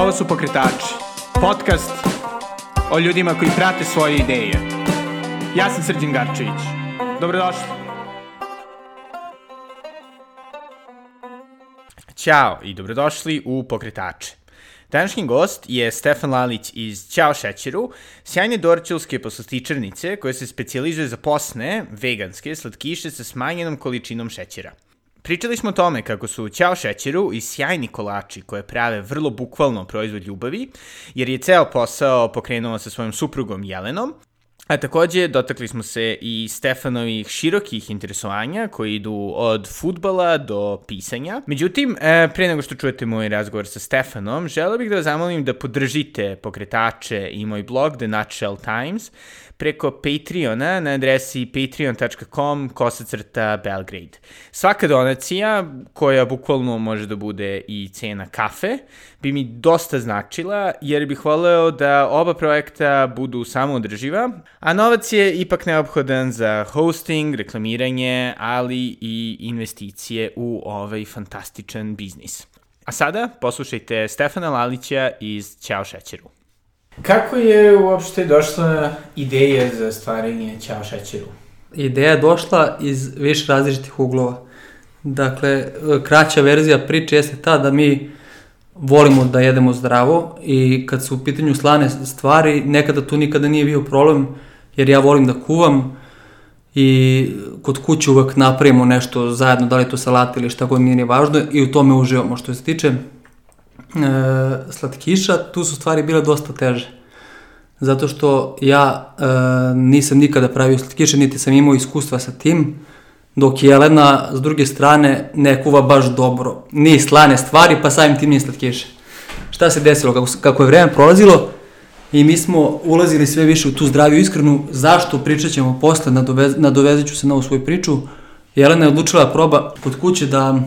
Ovo su Pokretači, podcast o ljudima koji prate svoje ideje. Ja sam Srđan Garčević. Dobrodošli. Ćao i dobrodošli u Pokretače. Današnji gost je Stefan Lalić iz Ćao šećeru, sjajne dorčilske poslastičarnice koje se specializuje za posne, veganske, slatkiše sa smanjenom količinom šećera. Pričali smo o tome kako su Ćao šećeru i sjajni kolači koje prave vrlo bukvalno proizvod ljubavi, jer je ceo posao pokrenuo sa svojom suprugom Jelenom, A takođe, dotakli smo se i Stefanovih širokih interesovanja koji idu od futbala do pisanja. Međutim, e, pre nego što čujete moj razgovor sa Stefanom, želeo bih da vas zamolim da podržite pokretače i moj blog The Nutshell Times preko Patreona na adresi patreon.com kosacrta Belgrade. Svaka donacija, koja bukvalno može da bude i cena kafe, bi mi dosta značila, jer bih voleo da oba projekta budu samoodrživa, a novac je ipak neophodan za hosting, reklamiranje, ali i investicije u ovaj fantastičan biznis. A sada poslušajte Stefana Lalića iz Ćao šećeru. Kako je uopšte došla ideja za stvaranje Ćao šećeru? Ideja je došla iz više različitih uglova. Dakle, kraća verzija priče jeste ta da mi volimo da jedemo zdravo i kad su u pitanju slane stvari, nekada tu nikada nije bio problem, jer ja volim da kuvam i kod kuće uvek napravimo nešto zajedno, da li to salat ili šta god nije važno i u tome uživamo. Što se tiče e, slatkiša, tu su stvari bile dosta teže. Zato što ja e, nisam nikada pravio slatkiše, niti sam imao iskustva sa tim, dok Jelena, s druge strane, ne kuva baš dobro. Nije slane stvari, pa samim tim nije slatkiše. Šta se desilo? Kako, kako je vreme prolazilo, i mi smo ulazili sve više u tu zdraviju iskrenu. Zašto pričat ćemo posle, nadovez, nadovezat ću se na ovu svoju priču. Jelena je odlučila proba kod kuće da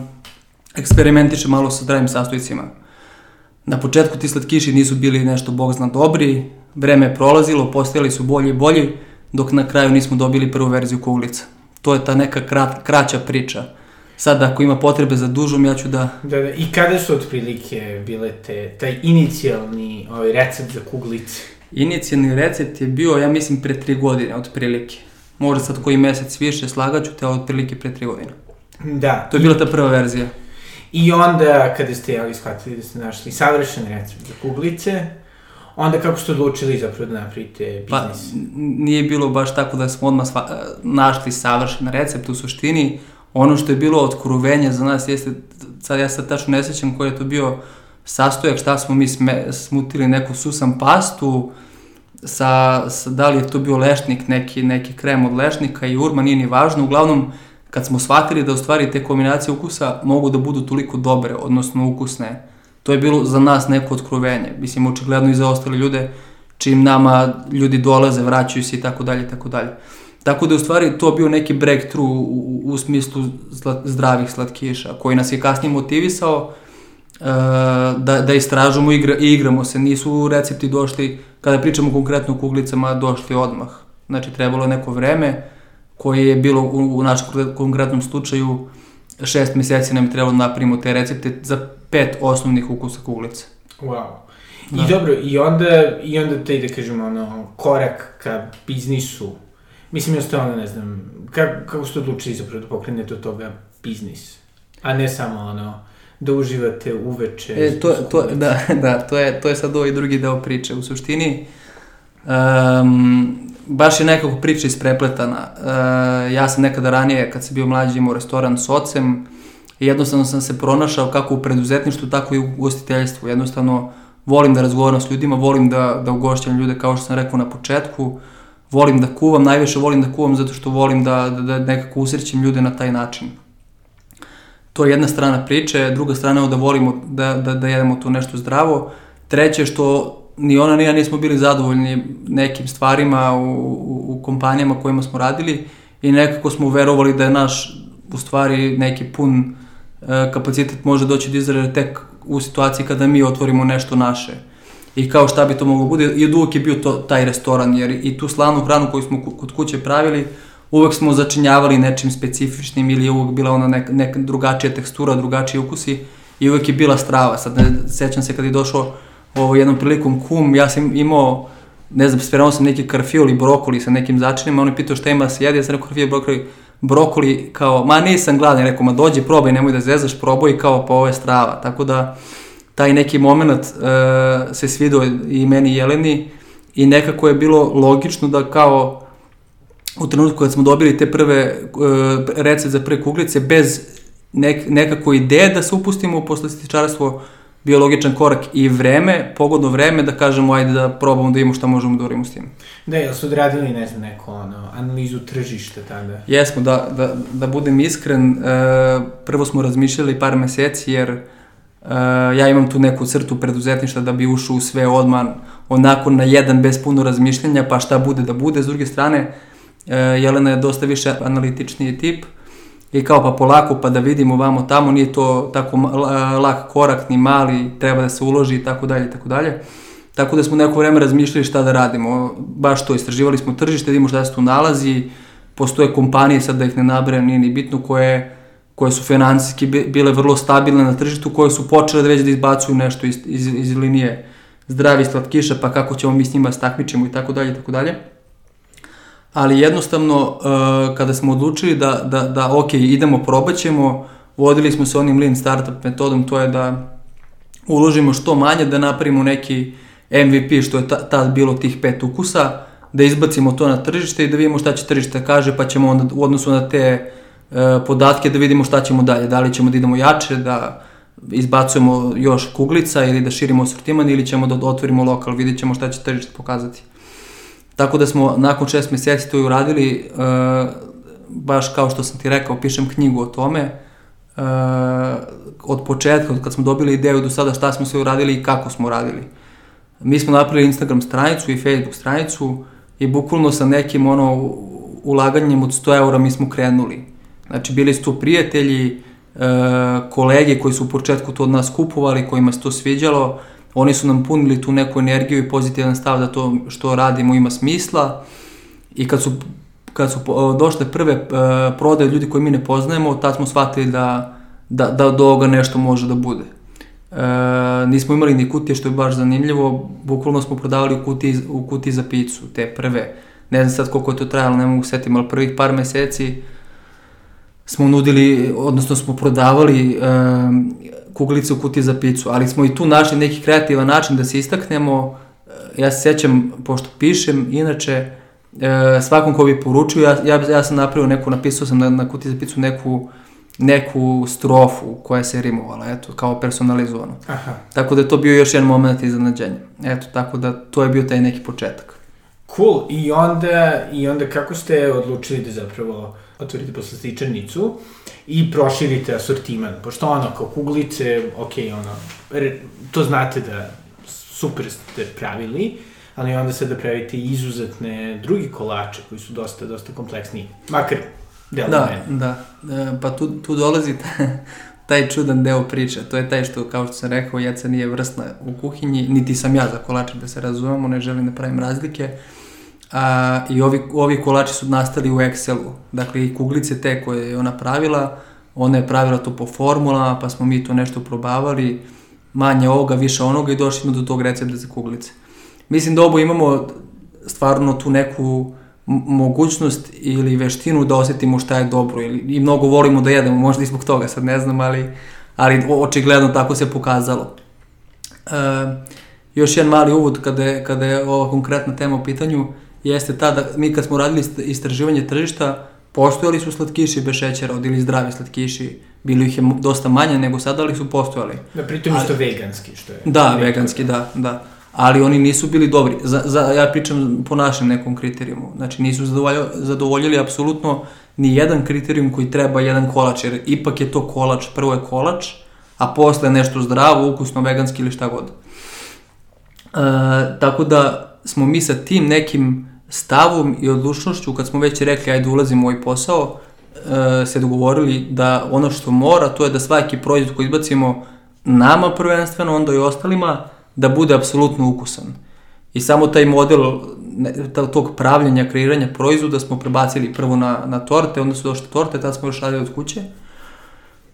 eksperimentiše malo sa zdravim sastojcima. Na početku ti slatkiši nisu bili nešto bog zna dobri, vreme je prolazilo, postojali su bolji i bolji, dok na kraju nismo dobili prvu verziju kuglica. To je ta neka krat, kraća priča. Sad, ako ima potrebe za dužom, ja ću da... Da, da. I kada su otprilike bile te, taj inicijalni ovaj, recept za kuglice? Inicijalni recept je bio, ja mislim, pre tri godine, otprilike. Možda sad koji mesec više, slagaću te, otprilike pre tri godine. Da. To je bila ta prva verzija. I onda, kada ste, jeli, shvatili da ste našli savršen recept za kuglice, onda kako ste odlučili zapravo da napravite Pa, biznis? n- nije bilo baš tako da smo odmah sva, našli savršen recept, u suštini ono što je bilo otkruvenje za nas jeste, sad ja sad tačno ne sećam koji je to bio sastojak, šta smo mi sme, smutili neku susan pastu, sa, sa, da li je to bio lešnik, neki, neki krem od lešnika i urma, nije ni važno, uglavnom kad smo shvatili da u stvari te kombinacije ukusa mogu da budu toliko dobre, odnosno ukusne, to je bilo za nas neko otkruvenje, mislim očigledno i za ostale ljude, čim nama ljudi dolaze, vraćaju se i tako dalje, tako dalje. Tako da u stvari to bio neki breakthrough u, u, smislu zla, zdravih slatkiša, koji nas je kasnije motivisao e, da, da istražujemo i igra, igramo se. Nisu recepti došli, kada pričamo konkretno o kuglicama, došli odmah. Znači, trebalo je neko vreme koje je bilo u, u našem konkretnom slučaju šest meseci nam je trebalo da napravimo te recepte za pet osnovnih ukusa kuglice. Wow. I Da. dobro, i onda, i onda taj, da kažemo, ono, korak ka biznisu, mislim, jednostavno, ne znam, kako, kako ste odlučili zapravo da pokrenete od toga biznis, a ne samo, ono, da uživate uveče. E, to, to, da, da, to je, to je sad ovaj drugi deo priče. U suštini, um, baš je nekako priča isprepletana. Uh, ja sam nekada ranije, kad sam bio mlađi, imao restoran s ocem i jednostavno sam se pronašao kako u preduzetništvu, tako i u gostiteljstvu. Jednostavno, volim da razgovaram s ljudima, volim da, da ugošćam ljude, kao što sam rekao na početku, volim da kuvam, najviše volim da kuvam zato što volim da, da, da nekako usrećem ljude na taj način. To je jedna strana priče, druga strana je da volimo da, da, da jedemo tu nešto zdravo. Treće što ni ona ni ja nismo bili zadovoljni nekim stvarima u, u, u kompanijama kojima smo radili i nekako smo verovali da je naš u stvari neki pun e, kapacitet može doći do izražaja tek u situaciji kada mi otvorimo nešto naše. I kao šta bi to moglo bude, i od uvek je bio to, taj restoran, jer i tu slanu hranu koju smo kod kuće pravili, uvek smo začinjavali nečim specifičnim ili je uvek bila ona neka, neka drugačija tekstura, drugačiji ukusi i uvek je bila strava. Sad ne sećam se kad je došao ovo, jednom prilikom kum, ja sam imao, ne znam, spremao sam neki karfiol i brokoli sa nekim začinima, on je pitao šta ima se jedi, ja sam rekao karfiol i brokoli, brokoli kao, ma nisam gladan, rekao, ma dođi, probaj, nemoj da zezaš, probaj kao pa ovo je strava, tako da taj neki moment uh, se svidio i meni i Jeleni i nekako je bilo logično da kao u trenutku kad smo dobili te prve uh, recept za prve kuglice bez nek, nekako ideje da se upustimo u poslastičarstvo bio logičan korak i vreme, pogodno vreme da kažemo ajde da probamo da imamo šta možemo da uradimo s tim. Da, jel su odradili, ne znam, neko ono, analizu tržišta tada? Jesmo, da, da, da budem iskren, uh, prvo smo razmišljali par meseci jer uh, ja imam tu neku crtu preduzetništva da bi ušao u sve odman onako na jedan bez puno razmišljanja pa šta bude da bude. S druge strane, uh, Jelena je dosta više analitičniji tip, i kao pa polako pa da vidimo vamo tamo, nije to tako lak korak ni mali, treba da se uloži i tako dalje i tako dalje. Tako da smo neko vreme razmišljali šta da radimo. Baš to, istraživali smo tržište, vidimo šta se tu nalazi, postoje kompanije, sad da ih ne nabrajam, nije ni bitno, koje, koje su financijski bile vrlo stabilne na tržištu, koje su počele da već da izbacuju nešto iz, iz, iz linije zdravi slatkiša, pa kako ćemo mi s njima stakmičimo i tako dalje i tako dalje ali jednostavno uh, kada smo odlučili da, da, da ok, idemo, probat ćemo, vodili smo se onim lean startup metodom, to je da uložimo što manje, da napravimo neki MVP, što je tad bilo tih pet ukusa, da izbacimo to na tržište i da vidimo šta će tržište kaže, pa ćemo onda u odnosu na te uh, podatke da vidimo šta ćemo dalje, da li ćemo da idemo jače, da izbacujemo još kuglica ili da širimo asortiman ili ćemo da otvorimo lokal, vidjet ćemo šta će tržište pokazati. Tako da smo nakon šest meseci to i uradili, uh, baš kao što sam ti rekao, pišem knjigu o tome, uh, od početka, od kad smo dobili ideju do sada šta smo sve uradili i kako smo uradili. Mi smo napravili Instagram stranicu i Facebook stranicu i bukvalno sa nekim ono ulaganjem od 100 eura mi smo krenuli. Znači bili su tu prijatelji, uh, kolege koji su u početku to od nas kupovali, kojima se to sviđalo, Oni su nam punili tu neku energiju i pozitivan stav da to što radimo ima smisla i kad su, kad su došle prve uh, prodaje ljudi koje mi ne poznajemo, tad smo shvatili da, da, da od ovoga nešto može da bude. E, nismo imali ni kutije što je baš zanimljivo, bukvalno smo prodavali u kutiji, u kutiji za picu, te prve. Ne znam sad koliko je to trajalo, ne mogu setim, ali prvih par meseci smo nudili, odnosno smo prodavali e, kuglice u kutiji za picu, ali smo i tu našli neki kreativan način da se istaknemo. E, ja se sećam, pošto pišem, inače, e, svakom ko bi poručio, ja, ja, ja sam napravio neku, napisao sam na, na kutiji za picu neku, neku strofu koja se rimovala, eto, kao personalizovano. Aha. Tako da je to bio još jedan moment iznenađenja. Eto, tako da to je bio taj neki početak. Cool, i onda, i onda kako ste odlučili da zapravo otvorite poslastičarnicu i proširite asortiman, pošto ono, kao kuglice, ok, ono, to znate da super ste pravili, ali onda se da pravite izuzetne drugi kolače koji su dosta, dosta kompleksniji. Makar, delo da, mene. Da, e, pa tu, tu dolazi taj čudan deo priče, to je taj što, kao što sam rekao, jeca nije vrstna u kuhinji, niti sam ja za kolače da se razumemo, ne želim da pravim razlike, A, I ovi, ovi kolači su nastali u Excelu. Dakle, i kuglice te koje je ona pravila, ona je pravila to po formulama, pa smo mi to nešto probavali, manje ovoga, više onoga i došli smo do tog recepta za kuglice. Mislim da obo imamo stvarno tu neku mogućnost ili veštinu da osetimo šta je dobro ili, i mnogo volimo da jedemo, možda i zbog toga, sad ne znam, ali, ali očigledno tako se pokazalo. E, još jedan mali uvod kada je, kada je ova konkretna tema u pitanju, jeste ta da mi kad smo radili istraživanje tržišta, postojali su slatkiši bez šećera, ili zdravi slatkiši, bili ih je dosta manje nego sada, ali su postojali. Da, pritom isto veganski, što je. Da, veganski, da, da. Ali oni nisu bili dobri. Za, za, ja pričam po našem nekom kriterijumu. Znači, nisu zadovoljili, zadovoljili apsolutno ni jedan kriterijum koji treba jedan kolač, jer ipak je to kolač, prvo je kolač, a posle nešto zdravo, ukusno, veganski ili šta god. E, tako da smo mi sa tim nekim stavom i odlučnošću, kad smo već rekli ajde ulazimo u ovaj posao, e, se dogovorili da ono što mora, to je da svaki proizvod koji izbacimo nama prvenstveno, onda i ostalima, da bude apsolutno ukusan. I samo taj model tog pravljanja, kreiranja proizvoda smo prebacili prvo na, na torte, onda su došle torte, tada smo još radili od kuće,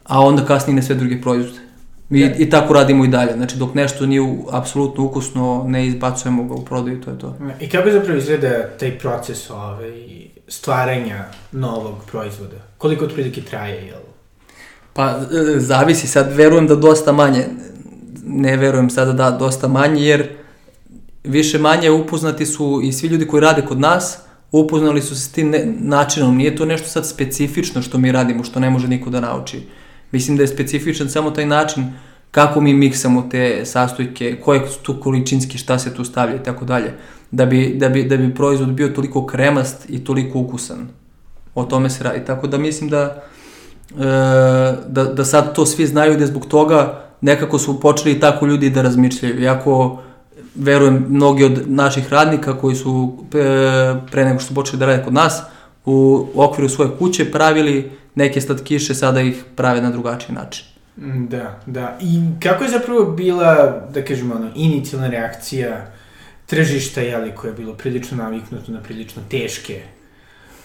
a onda kasnije na sve druge proizvode. I, I tako radimo i dalje. Znači, dok nešto nije u- apsolutno ukusno, ne izbacujemo ga u prodaju, to je to. I kako zapravo izgleda taj proces ovaj, stvaranja novog proizvoda? Koliko otprilike traje, jel? Pa, e, zavisi sad, verujem da dosta manje, ne verujem sada da dosta manje, jer više manje upoznati su i svi ljudi koji rade kod nas, upoznali su se s tim ne, načinom. Nije to nešto sad specifično što mi radimo, što ne može niko da nauči. Mislim da je specifičan samo taj način kako mi miksamo te sastojke, koje su tu količinski, šta se tu stavlja i tako dalje. Da bi, da, bi, da bi proizvod bio toliko kremast i toliko ukusan. O tome se radi. Tako da mislim da e, da, da sad to svi znaju da je zbog toga nekako su počeli i tako ljudi da razmišljaju. Iako verujem mnogi od naših radnika koji su e, pre nego što počeli da rade kod nas u okviru svoje kuće pravili neke slatkiše, sada ih prave na drugačiji način. Mm, Da, da. I kako je zapravo bila, da kažemo, ono, inicijalna reakcija tržišta, jeli, koje je bilo prilično naviknuto na prilično teške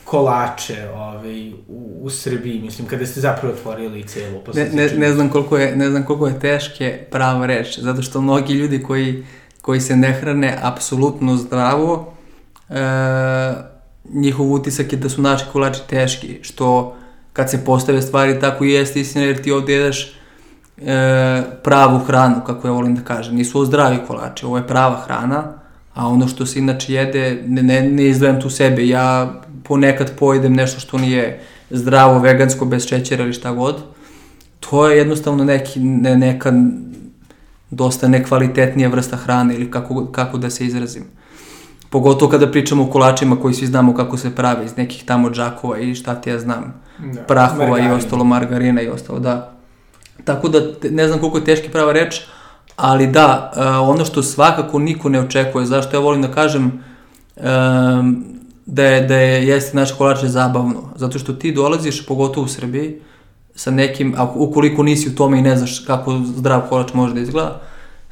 kolače ovaj, u, u Srbiji, mislim, kada ste zapravo otvorili celu Ne, ne, ne, znam koliko je, ne znam koliko je teške prava reč, zato što mnogi ljudi koji, koji se ne hrane apsolutno zdravo, e, njihov utisak je da su naši kolači teški, što kad se postave stvari tako i jeste istina jer ti ovdje jedeš e, pravu hranu, kako ja volim da kažem. Nisu ovo zdravi kolači, ovo je prava hrana, a ono što se inače jede, ne, ne, ne izdvajam tu sebe, ja ponekad pojedem nešto što nije zdravo, vegansko, bez šećera ili šta god, to je jednostavno neki, ne, neka dosta nekvalitetnija vrsta hrane ili kako, kako da se izrazim. Pogotovo kada pričamo o kolačima koji svi znamo kako se prave iz nekih tamo džakova i šta ti ja znam, da. prahova Margarin. i ostalo, margarina i ostalo, da. Tako da ne znam koliko je teški prava reč, ali da, e, ono što svakako niko ne očekuje, zašto ja volim da kažem em, da je, da je jesti naše kolače zabavno, zato što ti dolaziš, pogotovo u Srbiji, sa nekim, ako, ukoliko nisi u tome i ne znaš kako zdrav kolač može da izgleda,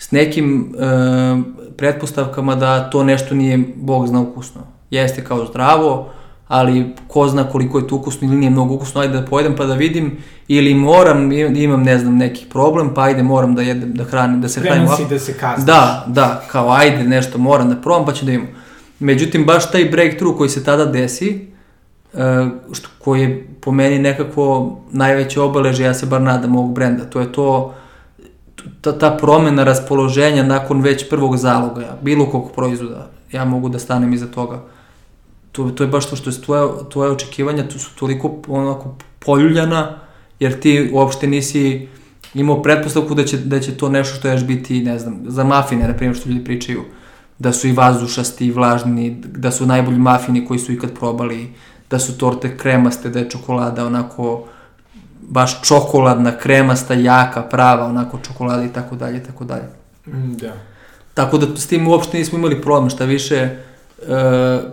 s nekim e, pretpostavkama da to nešto nije, bog zna, ukusno. Jeste kao zdravo, ali ko zna koliko je to ukusno ili nije mnogo ukusno, ajde da pojedem pa da vidim, ili moram, imam, ne znam, neki problem, pa ajde moram da jedem, da hranim, da se hranim Spreman ovako. si da se kaznaš. Da, da, kao ajde nešto moram da probam pa ću da imam. Međutim, baš taj breakthrough koji se tada desi, uh, što, koji je po meni nekako najveće obeleže, ja se bar nadam ovog brenda, to je to, ta, ta promena raspoloženja nakon već prvog zaloga, bilo kog proizvoda, ja mogu da stanem iza toga. To, to je baš to što je tvoje, tvoje očekivanja, tu su toliko onako poljuljana, jer ti uopšte nisi imao pretpostavku da će, da će to nešto što ješ biti, ne znam, za mafine, na primjer, što ljudi pričaju, da su i vazdušasti i vlažni, da su najbolji mafini koji su ikad probali, da su torte kremaste, da je čokolada onako baš čokoladna, kremasta, jaka, prava, onako čokolada i tako dalje, tako dalje. Mm, Da. Tako da s tim uopšte nismo imali problem, šta više, e,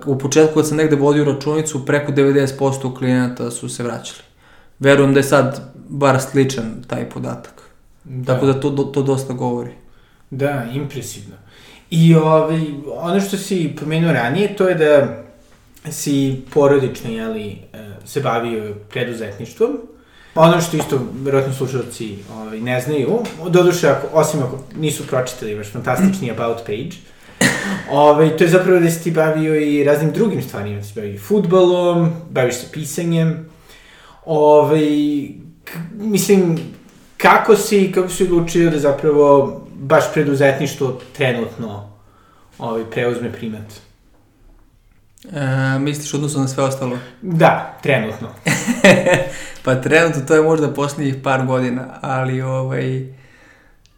u početku kad sam negde vodio računicu, preko 90% klijenata su se vraćali. Verujem da je sad bar sličan taj podatak. Da. Tako da to, to dosta govori. Da, impresivno. I ovaj, ono što si pomenuo ranije, to je da si porodično, jeli, e, se bavio preduzetništvom. Ono što isto, verovatno slušalci ovaj, ne znaju, doduše, ako, osim ako nisu pročitali vaš fantastični about page, ovaj, to je zapravo da si ti bavio i raznim drugim stvarima, da si bavio i futbalom, baviš se pisanjem, ovaj, mislim, kako si, kako si odlučio da zapravo baš preduzetništvo trenutno ovaj, preuzme primat? E, misliš odnosno na sve ostalo? Da, trenutno. pa trenutno to je možda posljednjih par godina, ali ovaj,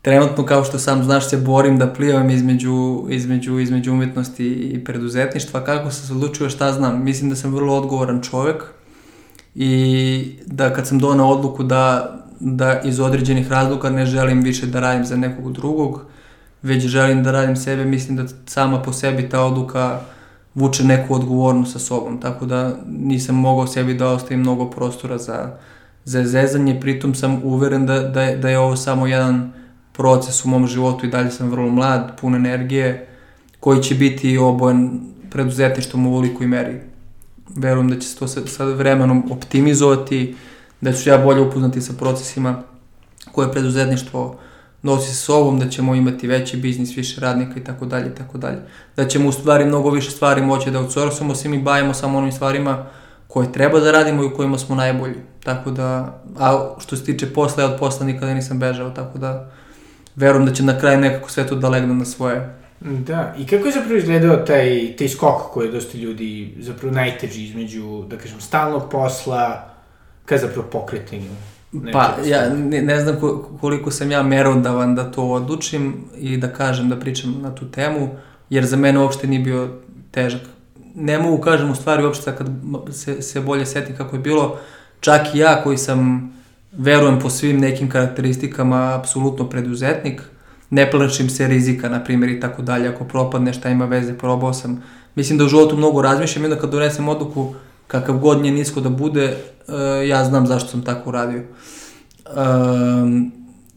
trenutno kao što sam znaš se borim da plivam između, između, između umjetnosti i preduzetništva. Kako sam se odlučio šta znam? Mislim da sam vrlo odgovoran čovjek i da kad sam donao odluku da, da iz određenih razloga ne želim više da radim za nekog drugog, već želim da radim sebe, mislim da sama po sebi ta odluka vuče neku odgovornost sa sobom, tako da nisam mogao sebi da ostavim mnogo prostora za, za zezanje, pritom sam uveren da, da, je, da je ovo samo jedan proces u mom životu i dalje sam vrlo mlad, pun energije, koji će biti obojen preduzetništvom u velikoj meri. Verujem da će se to sa, sa vremenom optimizovati, da ću ja bolje upoznati sa procesima koje preduzetništvo nosi sa sobom, da ćemo imati veći biznis, više radnika i tako dalje i tako dalje. Da ćemo u stvari mnogo više stvari moći da outsourcamo, se mi bavimo samo onim stvarima koje treba da radimo i u kojima smo najbolji. Tako da, a što se tiče posla, ja od posla nikada nisam bežao, tako da verujem da će na kraju nekako sve to da legne na svoje. Da, i kako je zapravo izgledao taj, taj skok koji je dosta ljudi zapravo najteži između, da kažem, stalnog posla ka zapravo pokretanju? Pa, ja ne, ne znam koliko sam ja merodavan da to odlučim i da kažem, da pričam na tu temu, jer za mene uopšte nije bio težak. Ne mogu kažem u stvari uopšte kad se, se bolje setim kako je bilo, čak i ja koji sam, verujem po svim nekim karakteristikama, apsolutno preduzetnik, ne plašim se rizika, na primjer, i tako dalje, ako propadne šta ima veze, probao sam. Mislim da u životu mnogo razmišljam i onda kad donesem odluku, kakav god nje nisko da bude, uh, ja znam zašto sam tako uradio. Um,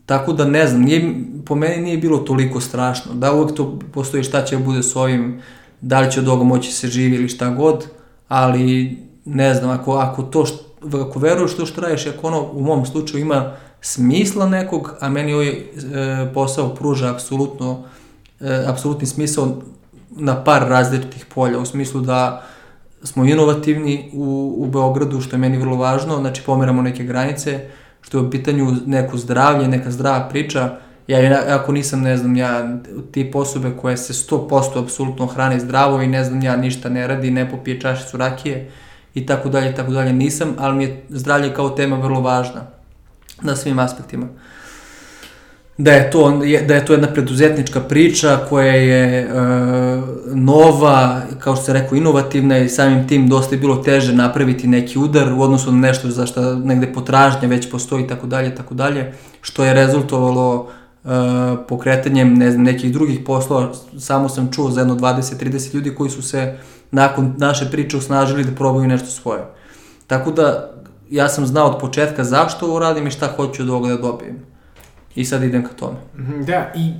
tako da ne znam, nije, po meni nije bilo toliko strašno. Da uvek to postoji šta će da bude s ovim, da li će od ovoga moći se živi ili šta god, ali ne znam, ako, ako to, što, ako veruješ to što radiš, ako ono u mom slučaju ima smisla nekog, a meni ovaj e, posao pruža apsolutno, e, apsolutni smisao na par različitih polja, u smislu da smo inovativni u, u Beogradu, što je meni vrlo važno, znači pomeramo neke granice, što je u pitanju neko zdravlje, neka zdrava priča, ja ako nisam, ne znam, ja tip osobe koje se 100% apsolutno hrane zdravo i ne znam, ja ništa ne radi, ne popije čašicu rakije i tako dalje, tako dalje, nisam, ali mi je zdravlje kao tema vrlo važna na svim aspektima. Da je to, da je to jedna preduzetnička priča koja je e, nova, kao što se rekao, inovativna i samim tim dosta je bilo teže napraviti neki udar u odnosu na nešto za što negde potražnja već postoji i tako dalje, tako dalje, što je rezultovalo e, pokretanjem ne znam, nekih drugih poslova. Samo sam čuo za jedno 20-30 ljudi koji su se nakon naše priče usnažili da probaju nešto svoje. Tako da ja sam znao od početka zašto ovo radim i šta hoću od ovoga da dobijem. I sad idem ka tome. Mhm, da, i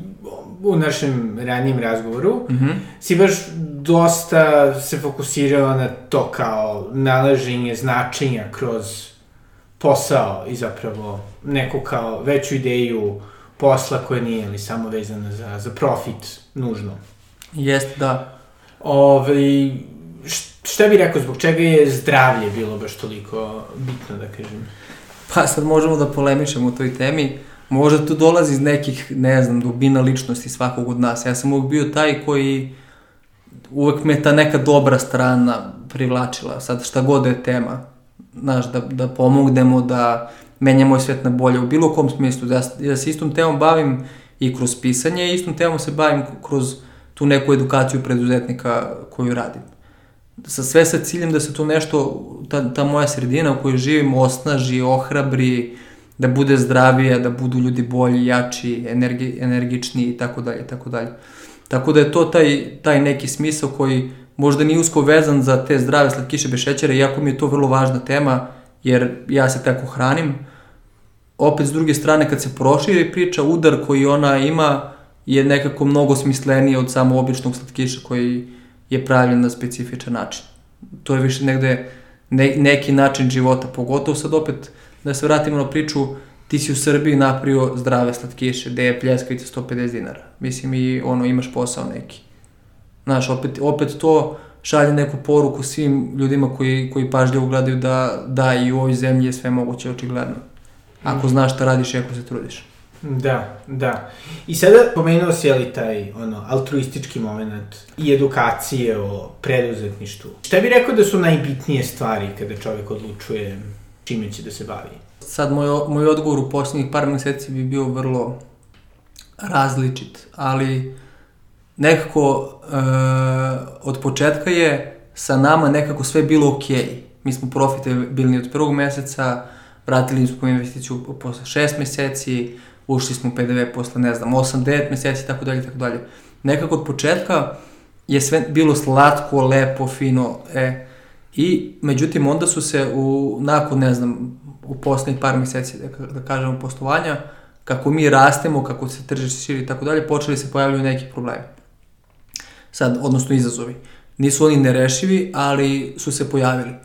u našem ranijim razgovoru mm -hmm. si baš dosta se fokusirala na to kao nalaženje značenja kroz posao i zapravo neku kao veću ideju posla koja nije ali samo vezana za, za profit nužno. Jeste, da. Ove, šta bi rekao, zbog čega je zdravlje bilo baš toliko bitno, da kažem? Pa sad možemo da polemišemo u toj temi. Možda to dolazi iz nekih, ne znam, dubina ličnosti svakog od nas. Ja sam uvijek bio taj koji uvek me ta neka dobra strana privlačila. Sad šta god je tema. Znaš, da, da pomognemo, da menjamo svet na bolje u bilo kom smislu. Da, da se istom temom bavim i kroz pisanje i istom temom se bavim kroz tu neku edukaciju preduzetnika koju radim sa sve sa ciljem da se tu nešto, ta, ta moja sredina u kojoj živim osnaži, ohrabri, da bude zdravija, da budu ljudi bolji, jači, energi, energični i tako dalje, tako dalje. Tako da je to taj, taj neki smisao koji možda nije usko vezan za te zdrave slatkiše bez šećera, iako mi je to vrlo važna tema, jer ja se tako hranim. Opet, s druge strane, kad se proširi priča, udar koji ona ima je nekako mnogo smisleniji od samo običnog slatkiša koji je pravljen na specifičan način. To je više negde ne, neki način života, pogotovo sad opet da se vratimo na priču, ti si u Srbiji napravio zdrave slatkiše, gde je pljeskavica 150 dinara. Mislim i ono, imaš posao neki. Znaš, opet, opet to šalje neku poruku svim ljudima koji, koji pažljivo gledaju da, da i u ovoj zemlji je sve moguće očigledno. Ako znaš šta radiš i ako se trudiš. Da, da. I sada pomenuo si ali taj ono, altruistički moment i edukacije o preduzetništvu. Šta bi rekao da su najbitnije stvari kada čovek odlučuje čime će da se bavi? Sad moj, moj odgovor u posljednjih par meseci bi bio vrlo različit, ali nekako e, od početka je sa nama nekako sve bilo okej. Okay. Mi smo profitabilni od prvog meseca, vratili smo investiciju posle šest meseci, ušli smo PDV posle, ne znam, 8-9 meseci, tako dalje, tako dalje. Nekako od početka je sve bilo slatko, lepo, fino, e, i međutim onda su se u, nakon, ne znam, u poslednjih par meseci, da, da kažemo, poslovanja, kako mi rastemo, kako se tržište širi i tako dalje, počeli se pojavljaju neki problemi. Sad, odnosno izazovi. Nisu oni nerešivi, ali su se pojavili. E,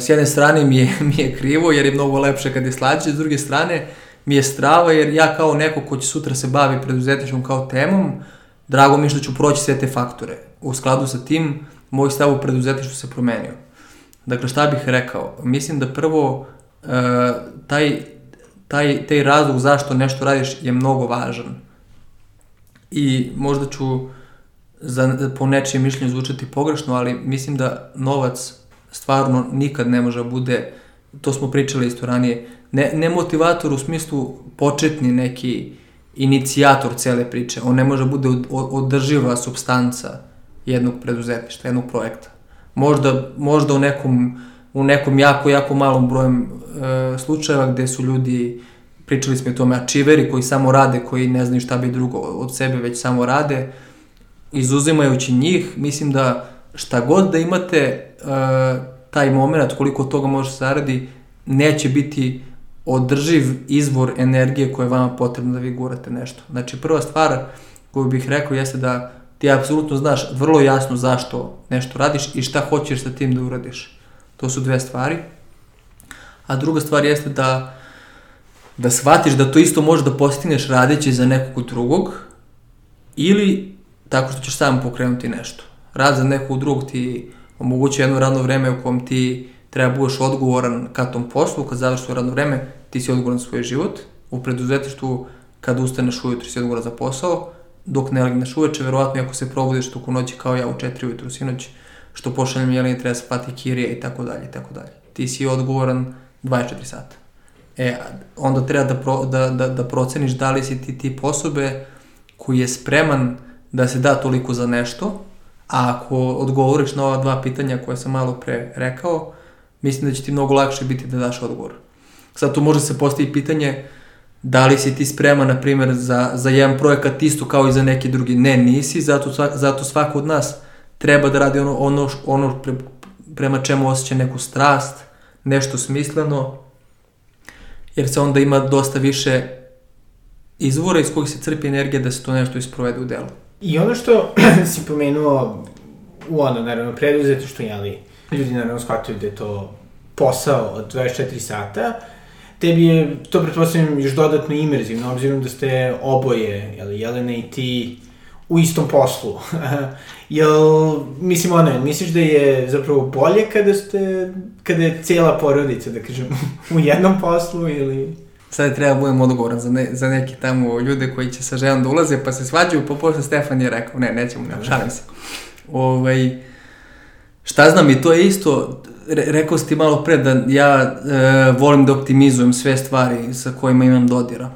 s jedne strane mi je, mi je krivo, jer je mnogo lepše kad je slađe, s druge strane, mi je strava jer ja kao neko ko će sutra se bavi preduzetništvom kao temom, drago mi je što ću proći sve te faktore. U skladu sa tim, moj stav u preduzetništvu se promenio. Dakle, šta bih rekao? Mislim da prvo uh, taj, taj, taj razlog zašto nešto radiš je mnogo važan. I možda ću za, po nečijem mišljenju zvučati pogrešno, ali mislim da novac stvarno nikad ne može da bude, to smo pričali isto ranije, ne, ne motivator u smislu početni neki inicijator cele priče, on ne može da bude od, održiva substanca jednog preduzetništva, jednog projekta. Možda, možda u nekom, u nekom jako, jako malom brojem e, slučajeva gde su ljudi, pričali smo o tome, ačiveri koji samo rade, koji ne znaju šta bi drugo od sebe, već samo rade, izuzimajući njih, mislim da šta god da imate uh, taj moment, koliko toga može se zaradi, neće biti održiv izvor energije koja je vama potrebna da vi gurate nešto. Znači, prva stvar koju bih rekao jeste da ti apsolutno znaš vrlo jasno zašto nešto radiš i šta hoćeš sa tim da uradiš. To su dve stvari. A druga stvar jeste da da shvatiš da to isto možeš da postigneš radeći za nekog drugog ili tako što ćeš sam pokrenuti nešto. Rad za nekog drugog ti omogućuje jedno radno vreme u kom ti treba budeš odgovoran ka tom poslu, kad završiš radno vreme, ti si odgovoran za svoj život. U preduzetništvu, kad ustaneš ujutru, si odgovoran za posao, dok ne legneš uveče, verovatno ako se probudiš toku noći kao ja u 4 ujutru sinoć, što pošaljem Jeleni treba spati kirije i tako dalje i tako dalje. Ti si odgovoran 24 sata. E, onda treba da, pro, da, da, da proceniš da li si ti tip osobe koji je spreman da se da toliko za nešto, a ako odgovoriš na ova dva pitanja koje sam malo pre rekao, mislim da će ti mnogo lakše biti da daš odgovor. Sad tu može se postaviti pitanje da li si ti spreman, na primjer, za, za jedan projekat isto kao i za neki drugi. Ne, nisi, zato, zato svako od nas treba da radi ono, ono, ono pre, prema čemu osjeća neku strast, nešto smisleno, jer se onda ima dosta više izvora iz kojih se crpi energija da se to nešto isprovede u delu. I ono što si pomenuo u ono, naravno, preduzeti što, jeli, ljudi naravno shvataju da je to posao od 24 sata, tebi je to pretpostavljam još dodatno imerzivno, obzirom da ste oboje, jeli, Jelena i ti, u istom poslu. Jel, mislim, ono, misliš da je zapravo bolje kada ste, kada je cijela porodica, da kažem, u jednom poslu ili sad treba da budem odgovoran za, ne, za neke tamo ljude koji će sa ženom da ulaze, pa se svađaju, pa posle Stefan je rekao, ne, nećemo, ne, šalim se. Ovaj, šta znam, i to je isto, re, rekao si ti malo pre da ja e, volim da optimizujem sve stvari sa kojima imam dodira.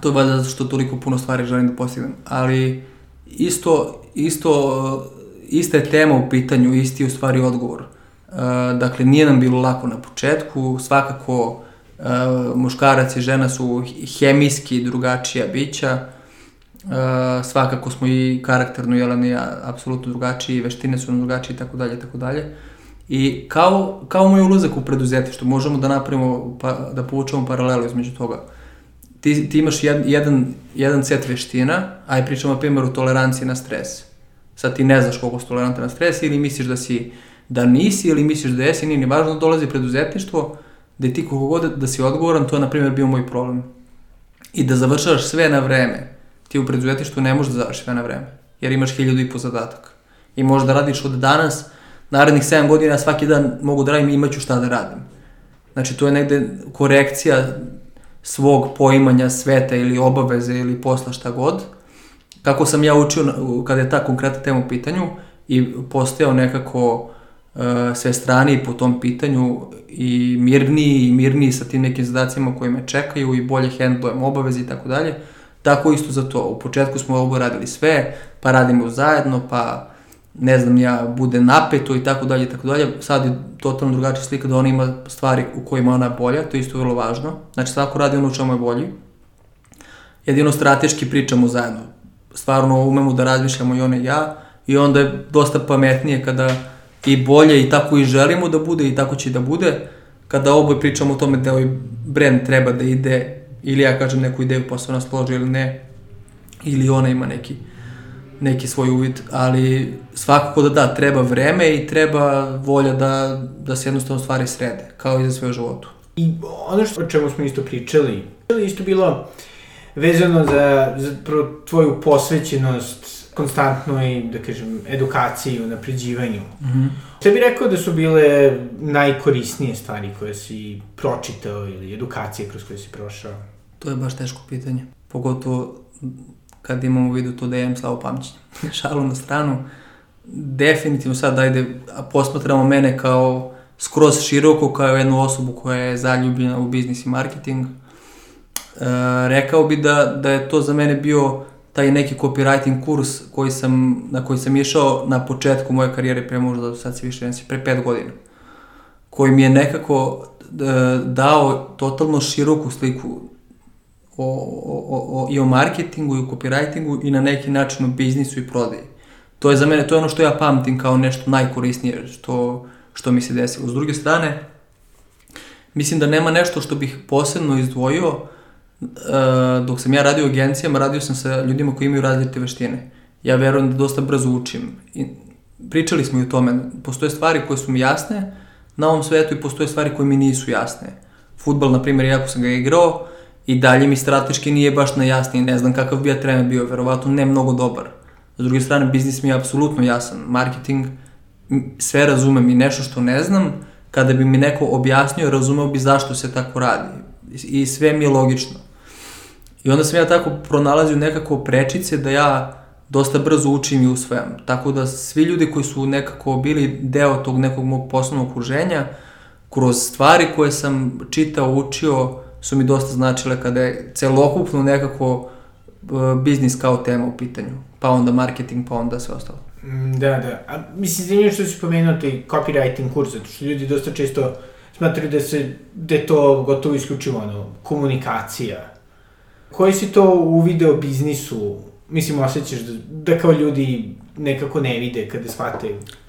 To je valjda zato što toliko puno stvari želim da postignem. Ali isto, isto, ista je tema u pitanju, isti je u stvari odgovor. E, dakle, nije nam bilo lako na početku, svakako Uh, muškarac i žena su hemijski drugačija bića. Uh, svakako smo i karakterno Jelena i ja apsolutno drugačiji, veštine su nam drugačije i tako dalje, tako dalje. I kao, kao moj ulazak u preduzetništvo, možemo da napravimo, pa, da povučemo paralelu između toga. Ti, ti imaš jed, jedan, jedan set veština, aj pričamo na primjer o toleranciji na stres. Sad ti ne znaš koliko si tolerantan na stres ili misliš da si da nisi ili misliš da jesi, nije ni važno, dolazi preduzetništvo, da ti koliko god da si odgovoran, to je na primjer bio moj problem. I da završavaš sve na vreme. Ti u preduzetništvu ne možeš da završiš sve na vreme, jer imaš hiljadu i po zadatak. I možeš da radiš od danas, narednih 7 godina, svaki dan mogu da radim i imaću šta da radim. Znači, to je negde korekcija svog poimanja sveta ili obaveze ili posla šta god. Kako sam ja učio kada je ta konkretna tema u pitanju i postao nekako uh, sve strani po tom pitanju i mirniji i mirniji sa tim nekim zadacima koji me čekaju i bolje handlujem obaveze i tako dalje. Tako isto za to. U početku smo ovo radili sve, pa radimo zajedno, pa ne znam ja, bude napeto i tako dalje i tako dalje. Sad je totalno drugačija slika da ona ima stvari u kojima ona bolja, to je isto vrlo važno. Znači svako radi ono u čemu je bolji. Jedino strateški pričamo zajedno. Stvarno umemo da razmišljamo i ona i ja i onda je dosta pametnije kada i bolje i tako i želimo da bude i tako će da bude. Kada oboje pričamo o tome da ovaj brand treba da ide, ili ja kažem neku ideju pa se ona složi ili ne, ili ona ima neki, neki svoj uvid, ali svakako da da, treba vreme i treba volja da, da se jednostavno stvari srede, kao i za sve u životu. I ono što, o čemu smo isto pričali Isto bilo vezano za, za tvoju posvećenost konstantnoj, da kažem, edukaciji i napređivanju. Mm -hmm. Šta bi rekao da su bile najkorisnije stvari koje si pročitao ili edukacije kroz koje si prošao? To je baš teško pitanje. Pogotovo kad imamo u vidu to da imam slavo pamćenje. Šalu na stranu. Definitivno sad ajde, posmatramo mene kao skroz široko, kao jednu osobu koja je zaljubljena u biznis i marketing. E, rekao bi da, da je to za mene bio taj neki copywriting kurs koji sam, na koji sam išao na početku moje karijere pre možda sad se više nesi, pre pet godina. Koji mi je nekako e, dao totalno široku sliku o, o, o, i o marketingu i o copywritingu i na neki način o biznisu i prodaji. To je za mene, to je ono što ja pamtim kao nešto najkorisnije što, što mi se desilo. S druge strane, mislim da nema nešto što bih posebno izdvojio uh, dok sam ja radio u agencijama, radio sam sa ljudima koji imaju različite veštine. Ja verujem da dosta brzo učim. I pričali smo i o tome. Postoje stvari koje su mi jasne na ovom svetu i postoje stvari koje mi nisu jasne. Futbal, na primjer, jako sam ga igrao, i dalje mi strateški nije baš na jasni, ne znam kakav bi ja trener bio, verovatno ne mnogo dobar. S druge strane, biznis mi je apsolutno jasan, marketing, sve razumem i nešto što ne znam, kada bi mi neko objasnio, razumeo bi zašto se tako radi. I sve mi je logično. I onda sam ja tako pronalazio nekako prečice da ja dosta brzo učim i usvajam. Tako da svi ljudi koji su nekako bili deo tog nekog mog poslovnog okruženja, kroz stvari koje sam čitao, učio, su mi dosta značile kada je celokupno nekako uh, biznis kao tema u pitanju. Pa onda marketing, pa onda sve ostalo. Mm, da, da. A mislim, zanimljivo što si pomenuo taj copywriting kurs, zato što ljudi dosta često smatraju da, se, da je to gotovo isključivo ono, komunikacija. Koji si to u video biznisu, mislim, osjećaš da, da kao ljudi nekako ne vide kada shvate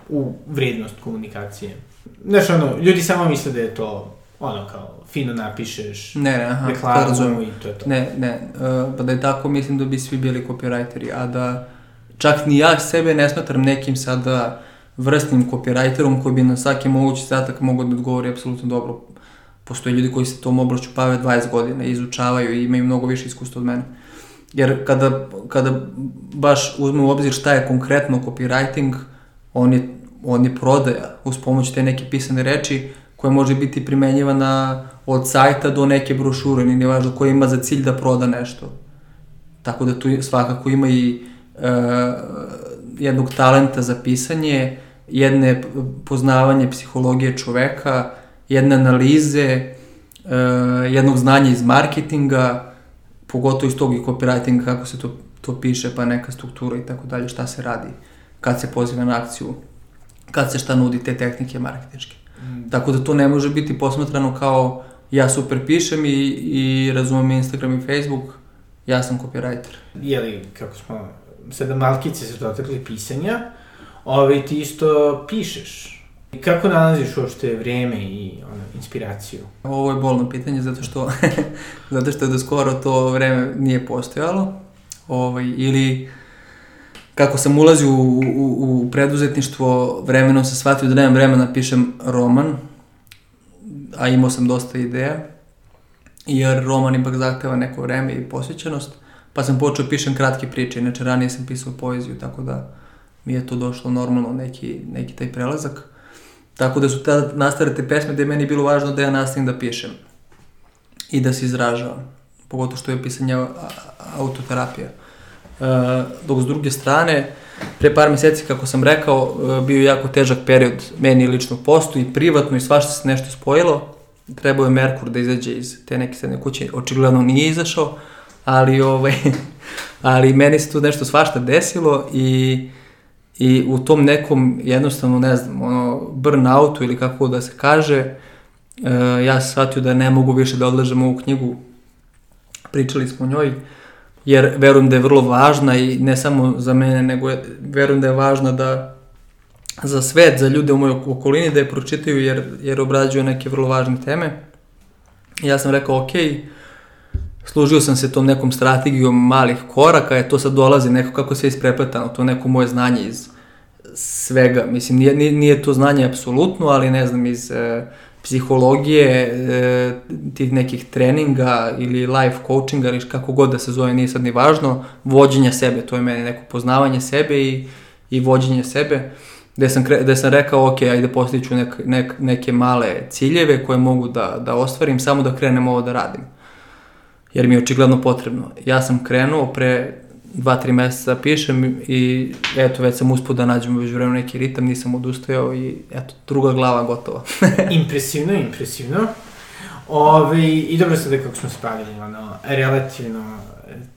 u vrednost komunikacije? Znaš, ono, ljudi samo misle da je to ono kao fino napišeš ne, ne, aha, reklamu i to je to. Ne, ne, uh, pa da je tako mislim da bi svi bili copywriteri, a da čak ni ja sebe ne smatram nekim sada vrstnim copywriterom koji bi na svaki mogući zadatak mogao da odgovori apsolutno dobro. Postoje ljudi koji se tom oblašću pave 20 godina, izučavaju i imaju mnogo više iskustva od mene. Jer kada, kada baš uzmem u obzir šta je konkretno copywriting, on je, on je prodaja uz pomoć te neke pisane reči, koja može biti primenjivana od sajta do neke brošure, nije važno koja ima za cilj da proda nešto. Tako da tu svakako ima i e, jednog talenta za pisanje, jedne poznavanje psihologije čoveka, jedne analize, e, jednog znanja iz marketinga, pogotovo iz tog i copywritinga, kako se to, to piše, pa neka struktura i tako dalje, šta se radi, kad se poziva na akciju, kad se šta nudi te tehnike marketinške. Mm. Tako da to ne može biti posmatrano kao ja super pišem i, i razumem Instagram i Facebook, ja sam copywriter. Jeli, kako smo, sada malkice se dotakli pisanja, ovaj, ti isto pišeš. Kako nalaziš uopšte vreme i ono, inspiraciju? Ovo je bolno pitanje zato što, zato što do skoro to vreme nije postojalo. Ovaj, ili kako sam ulazio u, u, u preduzetništvo, vremenom sam shvatio da nemam vremena da pišem roman, a imao sam dosta ideja, jer roman ipak zahteva neko vreme i posvećenost, pa sam počeo pišem kratke priče, inače ranije sam pisao poeziju, tako da mi je to došlo normalno, neki, neki taj prelazak. Tako da su tada nastale te pesme gde je meni bilo važno da ja nastavim da pišem i da se izražavam, pogotovo što je pisanje autoterapija. Uh, dok s druge strane, pre par meseci, kako sam rekao, uh, bio je jako težak period meni lično postu i privatno i svašta se nešto spojilo. Trebao je Merkur da izađe iz te neke sredne kuće, očigledno nije izašao, ali, ovaj, ali meni se tu nešto svašta desilo i, i u tom nekom, jednostavno, ne znam, ono, burnoutu ili kako da se kaže, uh, ja sam shvatio da ne mogu više da odlažem ovu knjigu, pričali smo o njoj, jer verujem da je vrlo važna i ne samo za mene, nego je, verujem da je važna da za svet, za ljude u mojoj okolini da je pročitaju jer, jer obrađuju neke vrlo važne teme. I ja sam rekao, ok, služio sam se tom nekom strategijom malih koraka, je to sad dolazi neko kako se isprepletano, to neko moje znanje iz svega, mislim, nije, nije, to znanje apsolutno, ali ne znam, iz, psihologije, e, tih nekih treninga ili life coachinga ili kako god da se zove, nije sad ni važno, vođenja sebe, to je meni neko poznavanje sebe i, i vođenje sebe, gde sam, kre, gde sam rekao, ok, ajde postiću nek, nek, neke male ciljeve koje mogu da, da ostvarim, samo da krenem ovo da radim. Jer mi je očigledno potrebno. Ja sam krenuo pre dva, tri meseca pišem i eto, već sam uspio da nađem već vremenu neki ritam, nisam odustajao i eto, druga glava gotova. impresivno, impresivno. Ove, I dobro sada kako smo se bavili, ono, relativno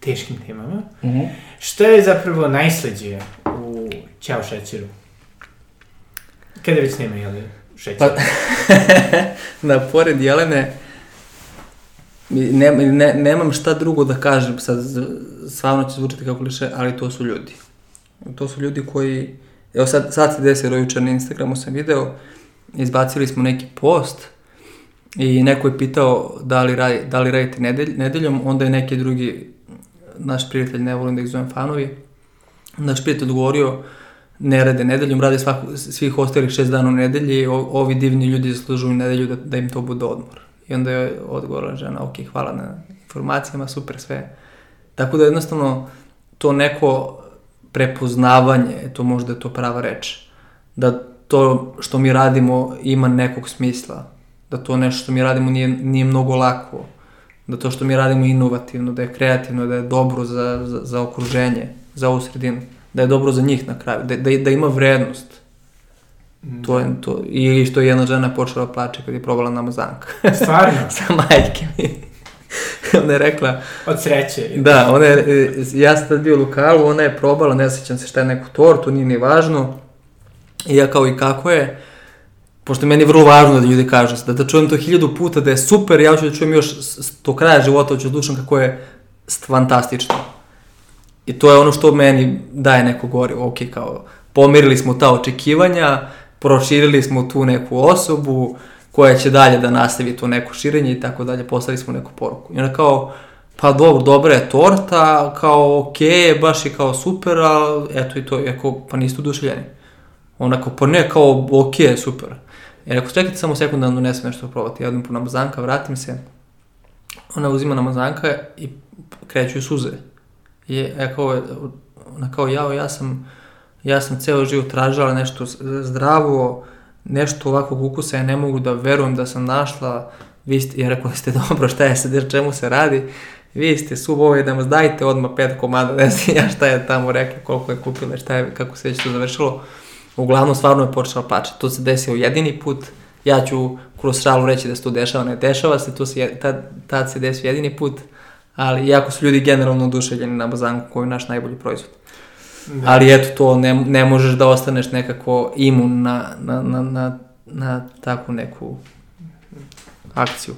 teškim temama. Mm -hmm. Šta je zapravo najsleđe u Ćao šećeru? Kada već nema, jel, šećer? Pa, da, pored Jelene, ne, ne, nemam šta drugo da kažem, sad stvarno će zvučati kao kliše, ali to su ljudi. To su ljudi koji, evo sad, sad se desilo jučer na Instagramu sam video, izbacili smo neki post i neko je pitao da li, radi, da li radite nedelj, nedeljom, onda je neki drugi, naš prijatelj, ne volim da ih zovem fanovi, naš prijatelj odgovorio, ne rade nedeljom, rade svaku, svih ostalih šest dana u nedelji, o, ovi divni ljudi zaslužuju nedelju da, da im to bude odmor. I onda je odgovorila žena, ok, hvala na informacijama, super sve. Tako da jednostavno to neko prepoznavanje, to možda je to prava reč, da to što mi radimo ima nekog smisla, da to nešto što mi radimo nije, nije mnogo lako, da to što mi radimo inovativno, da je kreativno, da je dobro za, za, za okruženje, za ovu sredinu, da je dobro za njih na kraju, da, da, da ima vrednost To je to. I što je jedna žena počela plače kad je probala namazanka. Stvarno? Sa majke mi. ona je rekla... Od sreće. Da, ona je, ja sam tad bio u lokalu, ona je probala, ne sećam se šta je neku tortu, nije ni važno. I ja kao i kako je, pošto meni je vrlo važno da ljudi kažu, da, da čujem to hiljadu puta, da je super, ja ću da čujem još do kraja života, ću da slušam kako je fantastično. I to je ono što meni daje neko gori, ok, kao pomirili smo ta očekivanja, proširili smo tu neku osobu koja će dalje da nastavi to neko širenje i tako dalje, poslali smo neku poruku. I ona kao, pa dobro, dobra je torta, kao ok, baš je kao super, a eto i to, je kao, pa niste oduševljeni. Ona kao, pa ne, kao ok, super. Jer ako čekajte samo sekund da donesem nešto probati, ja odem po namazanka, vratim se, ona uzima namazanka i kreću suze. I ja kao, ona kao, jao, ja sam, Ja sam ceo život tražila nešto zdravo, nešto ovakvog ukusa, ja ne mogu da verujem da sam našla, vi ste, ja rekao ste dobro, šta je sad, čemu se radi, vi ste sub ovaj da vas dajte odmah pet komada, ne znam ja šta je tamo rekla, koliko je kupila, šta je, kako se već to završilo. Uglavnom, stvarno je počela plaćati. To se desio jedini put, ja ću kroz šalu reći da se to dešava, ne dešava se, to se, tad, tad se desio jedini put, ali jako su ljudi generalno oduševljeni na bazanku koji je naš najbolji proizvod. Da. Ali eto to, ne, ne možeš da ostaneš nekako imun na, na, na, na, na takvu neku akciju.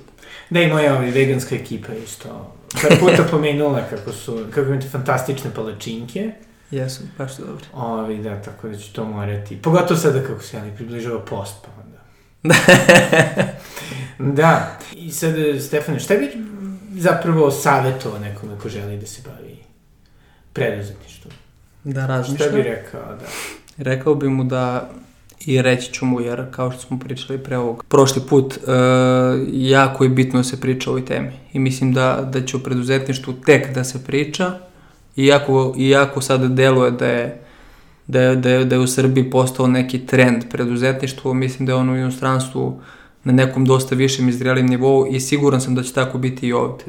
Da i moja ovaj, veganska ekipa isto par puta pomenula kako su, kako imate fantastične palačinke. Jesu, baš su dobri. Ovi, da, tako da ću to morati. Pogotovo sada kako se ali približava post, pa onda. da. I sad, Stefane, šta bi zapravo savjetovao nekome ko želi da se bavi preduzetništvom? Da razmišlja. Šta bi rekao, da? Rekao bi mu da i reći ću mu, jer kao što smo pričali pre ovog prošli put, uh, jako je bitno da se priča o ovoj temi. I mislim da, da će u preduzetništvu tek da se priča, iako, iako sad deluje da je da je, da, je, da je u Srbiji postao neki trend preduzetništvo, mislim da je ono u inostranstvu na nekom dosta višem izgrelim nivou i siguran sam da će tako biti i ovde.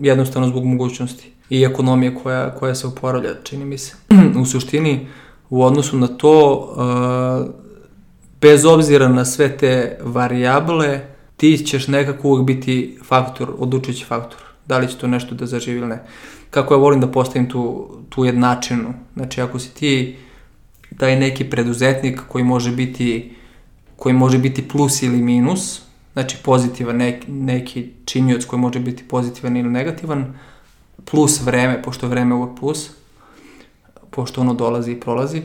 Jednostavno zbog mogućnosti i ekonomije koja, koja se oporavlja, čini mi se. u suštini, u odnosu na to, bez obzira na sve te variable, ti ćeš nekako uvek biti faktor, odlučujući faktor. Da li će to nešto da zaživi ili ne. Kako ja volim da postavim tu, tu jednačinu. Znači, ako si ti taj neki preduzetnik koji može biti koji može biti plus ili minus, znači pozitivan neki, neki činioc koji može biti pozitivan ili negativan, plus vreme, pošto vreme uvek plus, pošto ono dolazi i prolazi.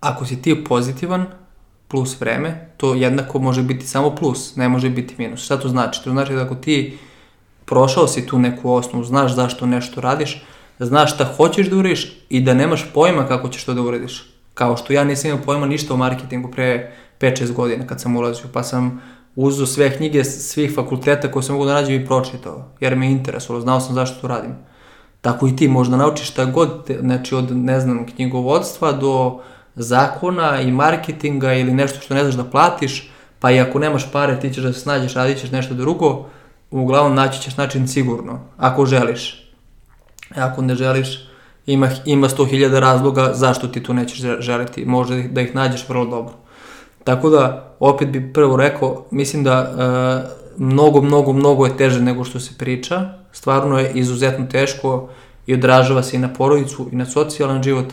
Ako si ti pozitivan, plus vreme, to jednako može biti samo plus, ne može biti minus. Šta to znači? To znači da ako ti prošao si tu neku osnovu, znaš zašto nešto radiš, znaš šta hoćeš da uradiš i da nemaš pojma kako ćeš to da uradiš. Kao što ja nisam imao pojma ništa o marketingu pre 5-6 godina kad sam ulazio, pa sam uzo sve knjige svih fakulteta koje sam mogu da nađem i pročitao, jer me interesovalo, znao sam zašto to radim. Tako i ti možda naučiš šta god, te, znači od, ne znam, knjigovodstva do zakona i marketinga ili nešto što ne znaš da platiš, pa i ako nemaš pare ti ćeš da se snađeš, radit ćeš nešto drugo, uglavnom naći ćeš način sigurno, ako želiš. Ako ne želiš, ima, ima 100.000 razloga zašto ti to nećeš želiti, možda da ih nađeš vrlo dobro. Tako da, opet bi prvo rekao, mislim da e, mnogo, mnogo, mnogo je teže nego što se priča, stvarno je izuzetno teško i odražava se i na porodicu i na socijalan život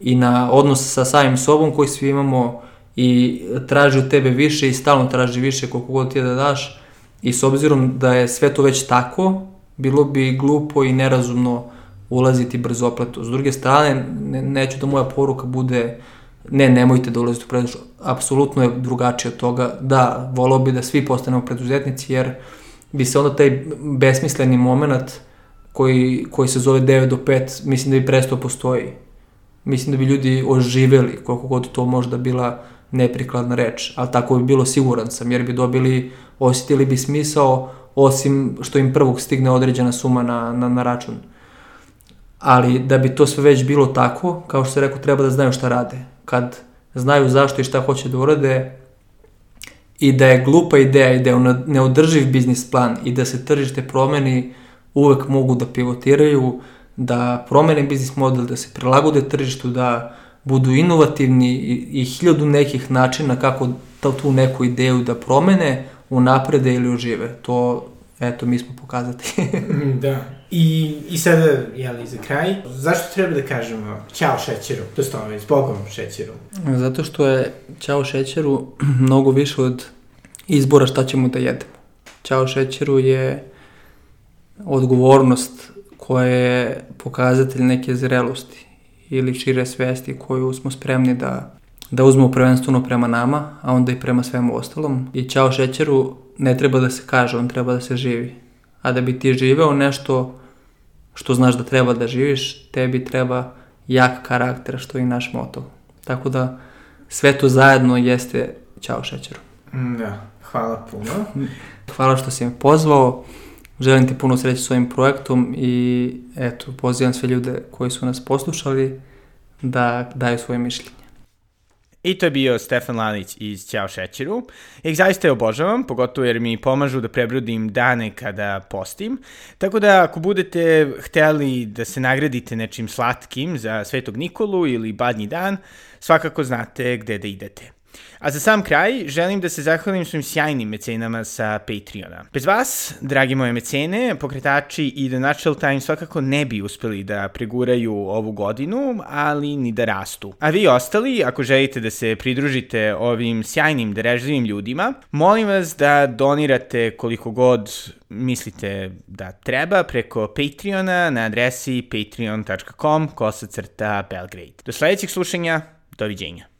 i na odnos sa samim sobom koji svi imamo i traži od tebe više i stalno traži više koliko god ti da daš i s obzirom da je sve to već tako, bilo bi glupo i nerazumno ulaziti brzopleto. S druge strane, ne, neću da moja poruka bude ne, nemojte da ulazite u preduzetništvo. Apsolutno je drugačije od toga. Da, volao bi da svi postanemo preduzetnici, jer bi se onda taj besmisleni moment koji, koji se zove 9 do 5, mislim da bi prestao postoji. Mislim da bi ljudi oživeli, koliko god to možda bila neprikladna reč, ali tako bi bilo siguran sam, jer bi dobili, osjetili bi smisao, osim što im prvog stigne određena suma na, na, na račun. Ali da bi to sve već bilo tako, kao što se rekao, treba da znaju šta rade. Kad znaju zašto i šta hoće da urade, i da je glupa ideja i da je neodrživ biznis plan i da se tržište promeni, uvek mogu da pivotiraju, da promene biznis model, da se prilagode tržištu, da budu inovativni i, i hiljadu nekih načina kako ta, tu neku ideju da promene, unaprede ili ožive. To, eto, mi smo pokazati. Da. I, I sada, jeli, za kraj, zašto treba da kažemo ćao šećeru, to stoje, s Bogom šećeru? Zato što je ćao šećeru mnogo više od izbora šta ćemo da jedemo. Ćao šećeru je odgovornost koja je pokazatelj neke zrelosti ili šire svesti koju smo spremni da, da uzmemo prvenstveno prema nama, a onda i prema svemu ostalom. I ćao šećeru ne treba da se kaže, on treba da se živi. A da bi ti živeo nešto što znaš da treba da živiš, tebi treba jak karakter, što je i naš moto. Tako da sve to zajedno jeste ćao šećeru. Da, hvala puno. Hvala što si me pozvao. Želim ti puno sreće s ovim projektom i eto, pozivam sve ljude koji su nas poslušali da daju svoje mišljenje. I to je bio Stefan Lanić iz Ćao šećeru. Ja ih zaista je obožavam, pogotovo jer mi pomažu da prebrodim dane kada postim. Tako da ako budete hteli da se nagradite nečim slatkim za Svetog Nikolu ili Badnji dan, svakako znate gde da idete. A za sam kraj, želim da se zahvalim svojim sjajnim mecenama sa Patreona. Bez vas, dragi moje mecene, pokretači i The Natural Time svakako ne bi uspeli da preguraju ovu godinu, ali ni da rastu. A vi ostali, ako želite da se pridružite ovim sjajnim, darežljivim ljudima, molim vas da donirate koliko god mislite da treba preko Patreona na adresi patreon.com kosacrta Belgrade. Do sledećeg slušanja, doviđenja.